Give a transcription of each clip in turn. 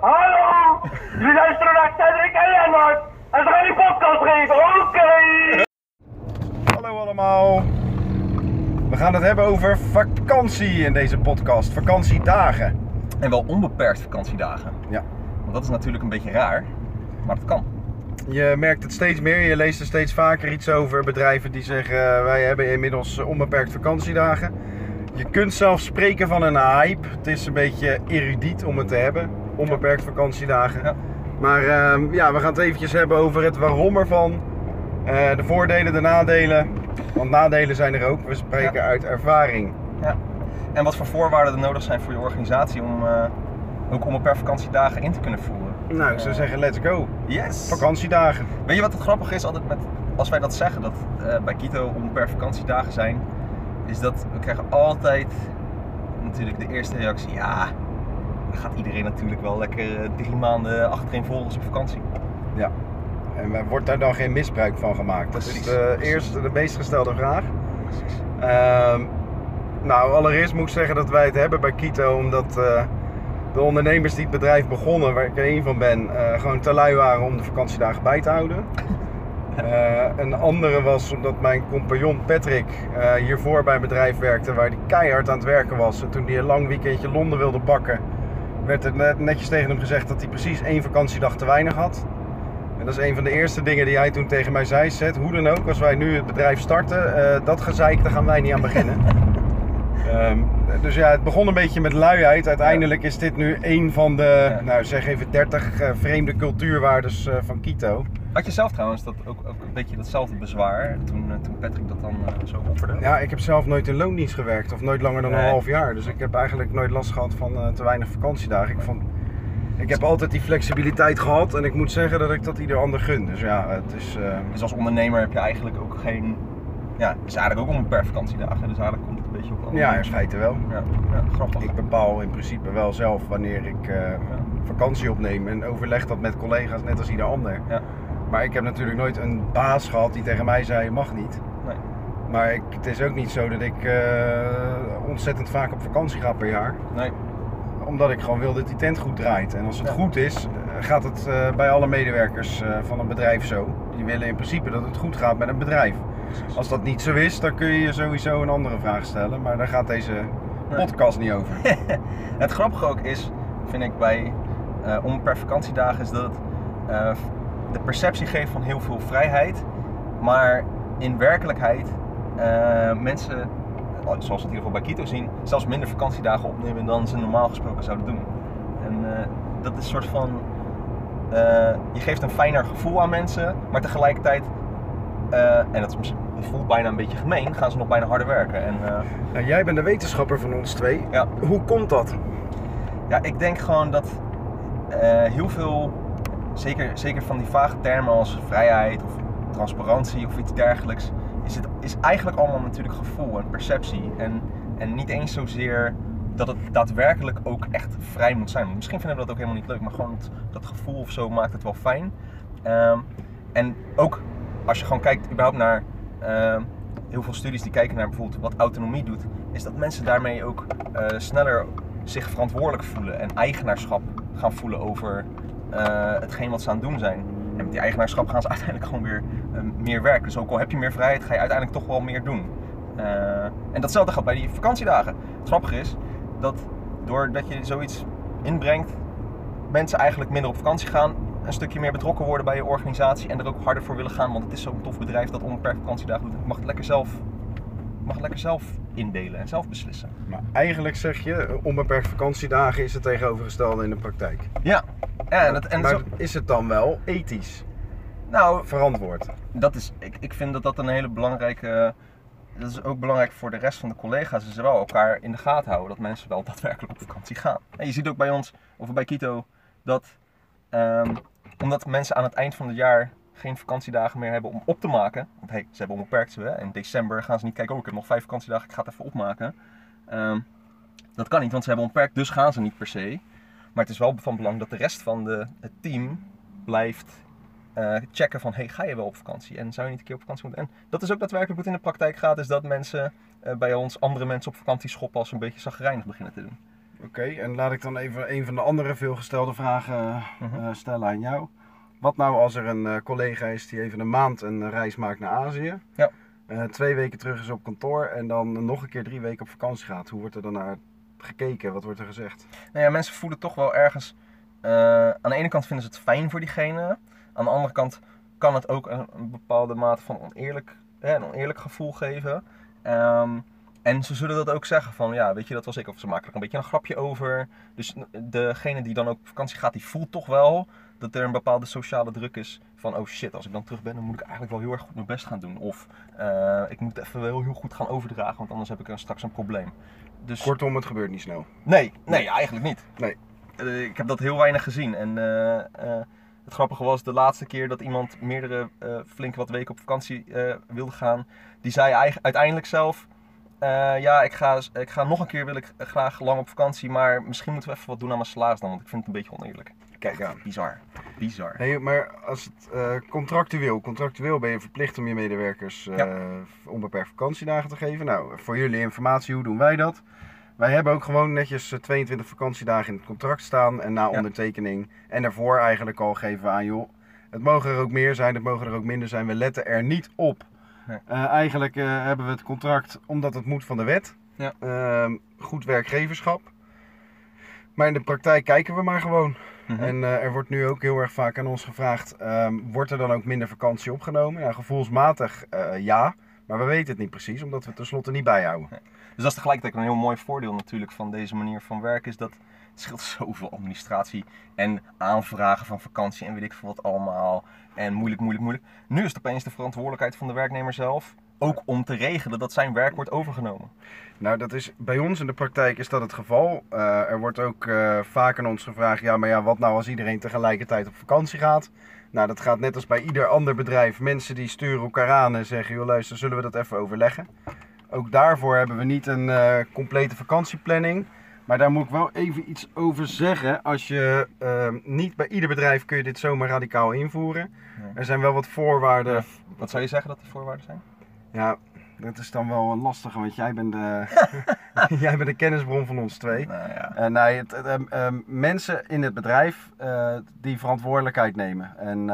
hallo. Jullie luisteren naar Cedric en Lennart. En ze gaan die podcast geven, oké. Hallo allemaal. We gaan het hebben over vakantie in deze podcast. Vakantiedagen. En wel onbeperkt vakantiedagen. Ja. Want dat is natuurlijk een beetje raar, maar het kan. Je merkt het steeds meer, je leest er steeds vaker iets over. Bedrijven die zeggen, wij hebben inmiddels onbeperkt vakantiedagen. Je kunt zelfs spreken van een hype. Het is een beetje erudiet om het te hebben. Onbeperkt vakantiedagen. Ja. Maar ehm, ja, we gaan het eventjes hebben over het waarom ervan. Eh, de voordelen, de nadelen. Want nadelen zijn er ook. We spreken Ja. uit ervaring. Ja. En wat voor voorwaarden er nodig zijn voor je organisatie om uh, ook onbeperkt vakantiedagen in te kunnen voeren. Nou, ik zou zeggen, let's go. Yes! Vakantiedagen. Weet je wat het grappige is altijd met, als wij dat zeggen, dat bij Kito onbeperkt vakantiedagen zijn, is dat we krijgen altijd natuurlijk de eerste reactie, ja, gaat iedereen natuurlijk wel lekker uh, drie maanden achtereenvolgens op vakantie. Ja. En wordt daar dan geen misbruik van gemaakt? Dat is de eerste, de meest gestelde vraag. Uh, nou, allereerst moet ik zeggen dat wij het hebben bij Kito, omdat uh, de ondernemers die het bedrijf begonnen, waar ik er één van ben, uh, gewoon te lui waren om de vakantiedagen bij te houden. Uh, een andere was omdat mijn compagnon Patrick hiervoor bij een bedrijf werkte waar hij keihard aan het werken was. En toen hij een lang weekendje Londen wilde pakken, werd er net, netjes tegen hem gezegd dat hij precies één vakantiedag te weinig had. En dat is een van de eerste dingen die hij toen tegen mij zei. Zet, hoe dan ook, als wij nu het bedrijf starten, uh, dat gezeik, daar gaan wij niet aan beginnen. um, dus ja, het begon een beetje met luiheid. Uiteindelijk is dit nu een van de, ja. nou zeg even 30 uh, vreemde cultuurwaardes uh, van Quito. Had je zelf trouwens dat ook, ook een beetje datzelfde bezwaar toen, toen Patrick dat dan zo opperde? Ja, ik heb zelf nooit in loondienst gewerkt of nooit langer dan nee. een half jaar. Dus ik heb eigenlijk nooit last gehad van te weinig vakantiedagen. Ik vond, ik heb altijd die flexibiliteit gehad en ik moet zeggen dat ik dat ieder ander gun. Dus ja, het is... Uh... Dus als ondernemer heb je eigenlijk ook geen... Ja, het is eigenlijk ook om per vakantiedagen, dus eigenlijk komt het een beetje op... Ja, in feite wel. Ja, ja, grappig. Ik bepaal in principe wel zelf wanneer ik ja. vakantie opneem en overleg dat met collega's net als ieder ander. Ja. Maar ik heb natuurlijk nooit een baas gehad die tegen mij zei, je mag niet. Nee. Maar ik, het is ook niet zo dat ik uh, ontzettend vaak op vakantie ga per jaar. Nee omdat ik gewoon wil dat die tent goed draait. En als het ja. goed is, gaat het uh, bij alle medewerkers uh, van een bedrijf zo. Die willen in principe dat het goed gaat met een bedrijf. Als dat niet zo is, dan kun je je sowieso een andere vraag stellen. Maar daar gaat deze podcast niet over. het grappige ook is, vind ik bij uh, onbeperkt vakantiedagen, is dat het de perceptie geeft van heel veel vrijheid. Maar in werkelijkheid mensen zoals we het in ieder geval bij Quito zien, zelfs minder vakantiedagen opnemen dan ze normaal gesproken zouden doen. En uh, dat is een soort van. Uh, je geeft een fijner gevoel aan mensen, maar tegelijkertijd, uh, en dat, is, dat voelt bijna een beetje gemeen, gaan ze nog bijna harder werken. En, nou, jij bent de wetenschapper van ons twee. Ja. Hoe komt dat? Ja, ik denk gewoon dat heel veel, zeker, zeker van die vage termen als vrijheid of transparantie of iets dergelijks, is het is eigenlijk allemaal natuurlijk gevoel en perceptie. En, en niet eens zozeer dat het daadwerkelijk ook echt vrij moet zijn. Misschien vinden we dat ook helemaal niet leuk, maar gewoon dat gevoel of zo maakt het wel fijn. Um, en ook als je gewoon kijkt überhaupt naar uh, heel veel studies die kijken naar bijvoorbeeld wat autonomie doet, is dat mensen daarmee ook uh, sneller zich verantwoordelijk voelen en eigenaarschap gaan voelen over hetgeen wat ze aan het doen zijn. En met die eigenaarschap gaan ze uiteindelijk gewoon weer uh, meer werken. Dus ook al heb je meer vrijheid, ga je uiteindelijk toch wel meer doen. Uh, en datzelfde geldt bij die vakantiedagen. Het grappige is dat doordat je zoiets inbrengt, mensen eigenlijk minder op vakantie gaan, een stukje meer betrokken worden bij je organisatie en er ook harder voor willen gaan. Want het is zo'n tof bedrijf dat onbeperkt vakantiedagen doet. Ik mag het lekker zelf, mag lekker zelf indelen en zelf beslissen. Maar eigenlijk zeg je, onbeperkt vakantiedagen is het tegenovergestelde in de praktijk. Ja. ja en het, en maar zo... is het dan wel ethisch? Nou, verantwoord. Dat is, ik, ik vind dat dat een hele belangrijke. Dat is ook belangrijk voor de rest van de collega's. Ze wel elkaar in de gaten houden. Dat mensen wel daadwerkelijk op vakantie gaan. En je ziet ook bij ons, of bij Kito, dat um, omdat mensen aan het eind van het jaar geen vakantiedagen meer hebben om op te maken. Want hey, ze hebben onbeperkt ze. In december gaan ze niet kijken, oh ik heb nog vijf vakantiedagen, ik ga het even opmaken. Um, dat kan niet, want ze hebben onbeperkt, dus gaan ze niet per se. Maar het is wel van belang dat de rest van de, het team blijft uh, checken van, hey, ga je wel op vakantie? En zou je niet een keer op vakantie moeten? En dat is ook daadwerkelijk wat in de praktijk gaat, is dat mensen uh, bij ons andere mensen op vakantie schoppen als ze een beetje zagrijnig beginnen te doen. Oké, en laat ik dan even een van de andere veelgestelde vragen Mhm. eh, stellen aan jou. Wat nou als er een eh, collega is die even een maand een eh, reis maakt naar Azië? Ja. Eh, twee weken terug is op kantoor en dan nog een keer drie weken op vakantie gaat. Hoe wordt er dan naar gekeken? Wat wordt er gezegd? Nou ja, mensen voelen toch wel ergens. eh, aan de ene kant vinden ze het fijn voor diegene. Aan de andere kant kan het ook een, een bepaalde mate van oneerlijk, hè, een oneerlijk gevoel geven. Ehm, en ze zullen dat ook zeggen van, ja, weet je, dat was ik. Of ze maken er een beetje een grapje over. Dus degene die dan ook op vakantie gaat, die voelt toch wel dat er een bepaalde sociale druk is. Van, oh shit, als ik dan terug ben, dan moet ik eigenlijk wel heel erg goed mijn best gaan doen. Of eh, ik moet even wel heel goed gaan overdragen, want anders heb ik straks een probleem. Dus... Kortom, het gebeurt niet snel. Nee, nee, eigenlijk niet. Nee. Eh, ik heb dat heel weinig gezien. En eh, het grappige was de laatste keer dat iemand meerdere flinke wat weken op vakantie wilde gaan. Die zei uiteindelijk zelf. Eh, ja, ik ga, ik ga nog een keer wil ik graag lang op vakantie, maar misschien moeten we even wat doen aan mijn salaris dan, want ik vind het een beetje oneerlijk. Kijk aan. Bizar. Bizar. Hey, maar als het eh, contractueel, contractueel ben je verplicht om je medewerkers eh, onbeperkt vakantiedagen te geven. Nou, voor jullie informatie, hoe doen wij dat? Wij hebben ook gewoon netjes eh, 22 vakantiedagen in het contract staan en na Ja. ondertekening en daarvoor eigenlijk al geven we aan joh. Het mogen er ook meer zijn, het mogen er ook minder zijn. We letten er niet op. Nee. Eh, eigenlijk eh, hebben we het contract omdat het moet van de wet. Ja. Ehm, goed werkgeverschap. Maar in de praktijk kijken we maar gewoon. Mhm. En eh, er wordt nu ook heel erg vaak aan ons gevraagd: ehm, wordt er dan ook minder vakantie opgenomen? Ja, gevoelsmatig ja, maar we weten het niet precies, omdat we het tenslotte niet bijhouden. Dus dat is tegelijkertijd een heel mooi voordeel natuurlijk van deze manier van werken. Is dat het scheelt zoveel administratie en aanvragen van vakantie en weet ik veel wat allemaal. En moeilijk, moeilijk, moeilijk. Nu is het opeens de verantwoordelijkheid van de werknemer zelf. Ook om te regelen dat zijn werk wordt overgenomen. Nou, dat is bij ons in de praktijk is dat het geval. Eh, er wordt ook eh, vaak aan ons gevraagd: ja, maar ja, wat nou als iedereen tegelijkertijd op vakantie gaat? Nou, dat gaat net als bij ieder ander bedrijf. Mensen die sturen elkaar aan en zeggen: joh, luister, zullen we dat even overleggen? Ook daarvoor hebben we niet een eh, complete vakantieplanning. Maar daar moet ik wel even iets over zeggen. Als je ehm, niet bij ieder bedrijf kun je dit zomaar radicaal invoeren. Nee. Er zijn wel wat voorwaarden. Ja. Wat zou je zeggen dat de voorwaarden zijn? Ja, dat is dan wel een lastige, want jij bent de, jij bent de kennisbron van ons twee. Nou ja. Eh, nee, het, ehm, ehm, mensen in het bedrijf eh, die verantwoordelijkheid nemen. En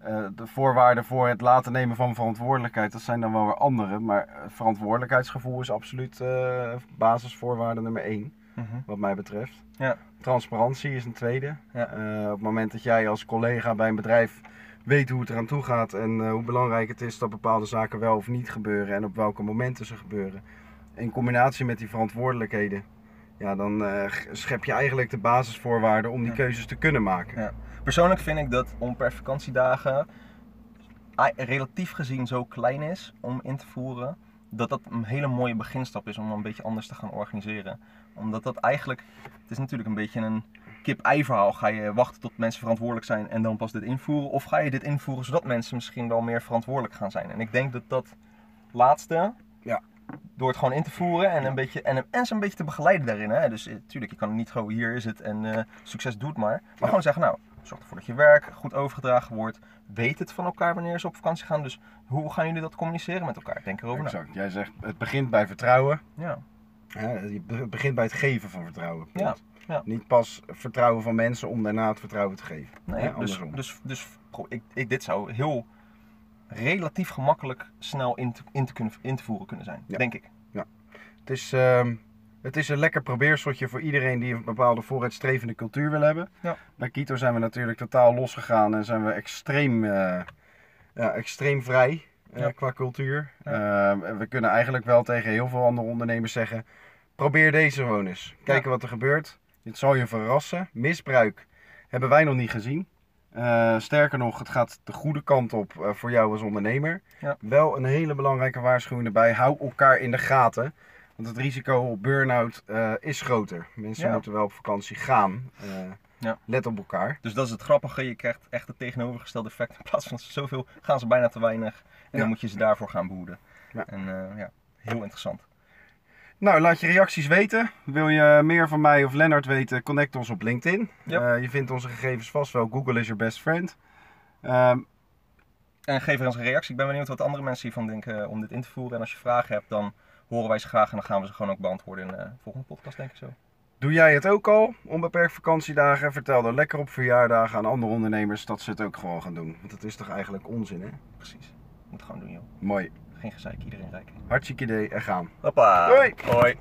eh, de voorwaarden voor het laten nemen van verantwoordelijkheid, dat zijn dan wel weer andere. Maar eh, verantwoordelijkheidsgevoel is absoluut eh, basisvoorwaarde nummer één, Mhm. wat mij betreft. Ja. Transparantie is een tweede. Ja. Op het moment dat jij als collega bij een bedrijf weet hoe het eraan toe gaat en hoe belangrijk het is dat bepaalde zaken wel of niet gebeuren en op welke momenten ze gebeuren. In combinatie met die verantwoordelijkheden, ja, dan schep je eigenlijk de basisvoorwaarden om die Ja. keuzes te kunnen maken. Persoonlijk vind ik dat om per vakantiedagen relatief gezien zo klein is om in te voeren, dat dat een hele mooie beginstap is om een beetje anders te gaan organiseren. Omdat dat eigenlijk, het is natuurlijk een beetje een kip-ei verhaal. Ga je wachten tot mensen verantwoordelijk zijn en dan pas dit invoeren? Of ga je dit invoeren zodat mensen misschien wel meer verantwoordelijk gaan zijn? En ik denk dat dat laatste, Ja. door het gewoon in te voeren en, een beetje, en, en ze een beetje te begeleiden daarin. Hè? Dus natuurlijk, je kan niet gewoon hier is het en eh, succes doet maar. Maar Ja. gewoon zeggen, nou, zorg ervoor dat je werk goed overgedragen wordt. Weet het van elkaar wanneer ze op vakantie gaan. Dus hoe gaan jullie dat communiceren met elkaar? Denk erover na. Exact. Jij zegt het begint bij vertrouwen. Ja. Ja, het begint bij het geven van vertrouwen. Ja, ja. Niet pas vertrouwen van mensen om daarna het vertrouwen te geven. Nee, Ja, dus, dus, dus ik, ik, dit zou heel relatief gemakkelijk snel in te, in te, kunnen, in te voeren kunnen zijn. Ja. Denk ik. Het is, ehm, het is een lekker probeerseltje voor iedereen die een bepaalde vooruitstrevende cultuur wil hebben. Ja. Bij Kito zijn we natuurlijk totaal losgegaan en zijn we extreem, eh, ja, extreem vrij eh, Ja. qua cultuur. En we kunnen eigenlijk wel tegen heel veel andere ondernemers zeggen: probeer deze gewoon eens. Kijken wat er gebeurt. Dit zal je verrassen. Misbruik hebben wij nog niet gezien. Eh, sterker nog, het gaat de goede kant op eh, voor jou als ondernemer. Ja. Wel een hele belangrijke waarschuwing erbij. Hou elkaar in de gaten. Want het risico op burn-out eh, is groter. Mensen Ja. moeten wel op vakantie gaan. Eh, Ja. Let op elkaar. Dus dat is het grappige. Je krijgt echt het tegenovergestelde effect. In plaats van zoveel gaan ze bijna te weinig. En Ja. dan moet je ze daarvoor gaan behoeden. En eh, ja, heel interessant. Nou, laat je reacties weten. Wil je meer van mij of Lennart weten, connect ons op LinkedIn. Je vindt onze gegevens vast wel. Google is your best friend. Ehm, En geef er eens een reactie. Ik ben benieuwd wat andere mensen hiervan denken om dit in te voeren. En als je vragen hebt, dan horen wij ze graag. En dan gaan we ze gewoon ook beantwoorden in de volgende podcast, denk ik zo. Doe jij het ook al? Onbeperkt vakantiedagen? Vertel dan lekker op verjaardagen aan andere ondernemers dat ze het ook gewoon gaan doen. Want het is toch eigenlijk onzin, hè? Precies. Moet gewoon doen, joh. Mooi. Geen gezeik, iedereen rijk. Hartstikke idee en gaan. Hoppa. Hoi. Hoi.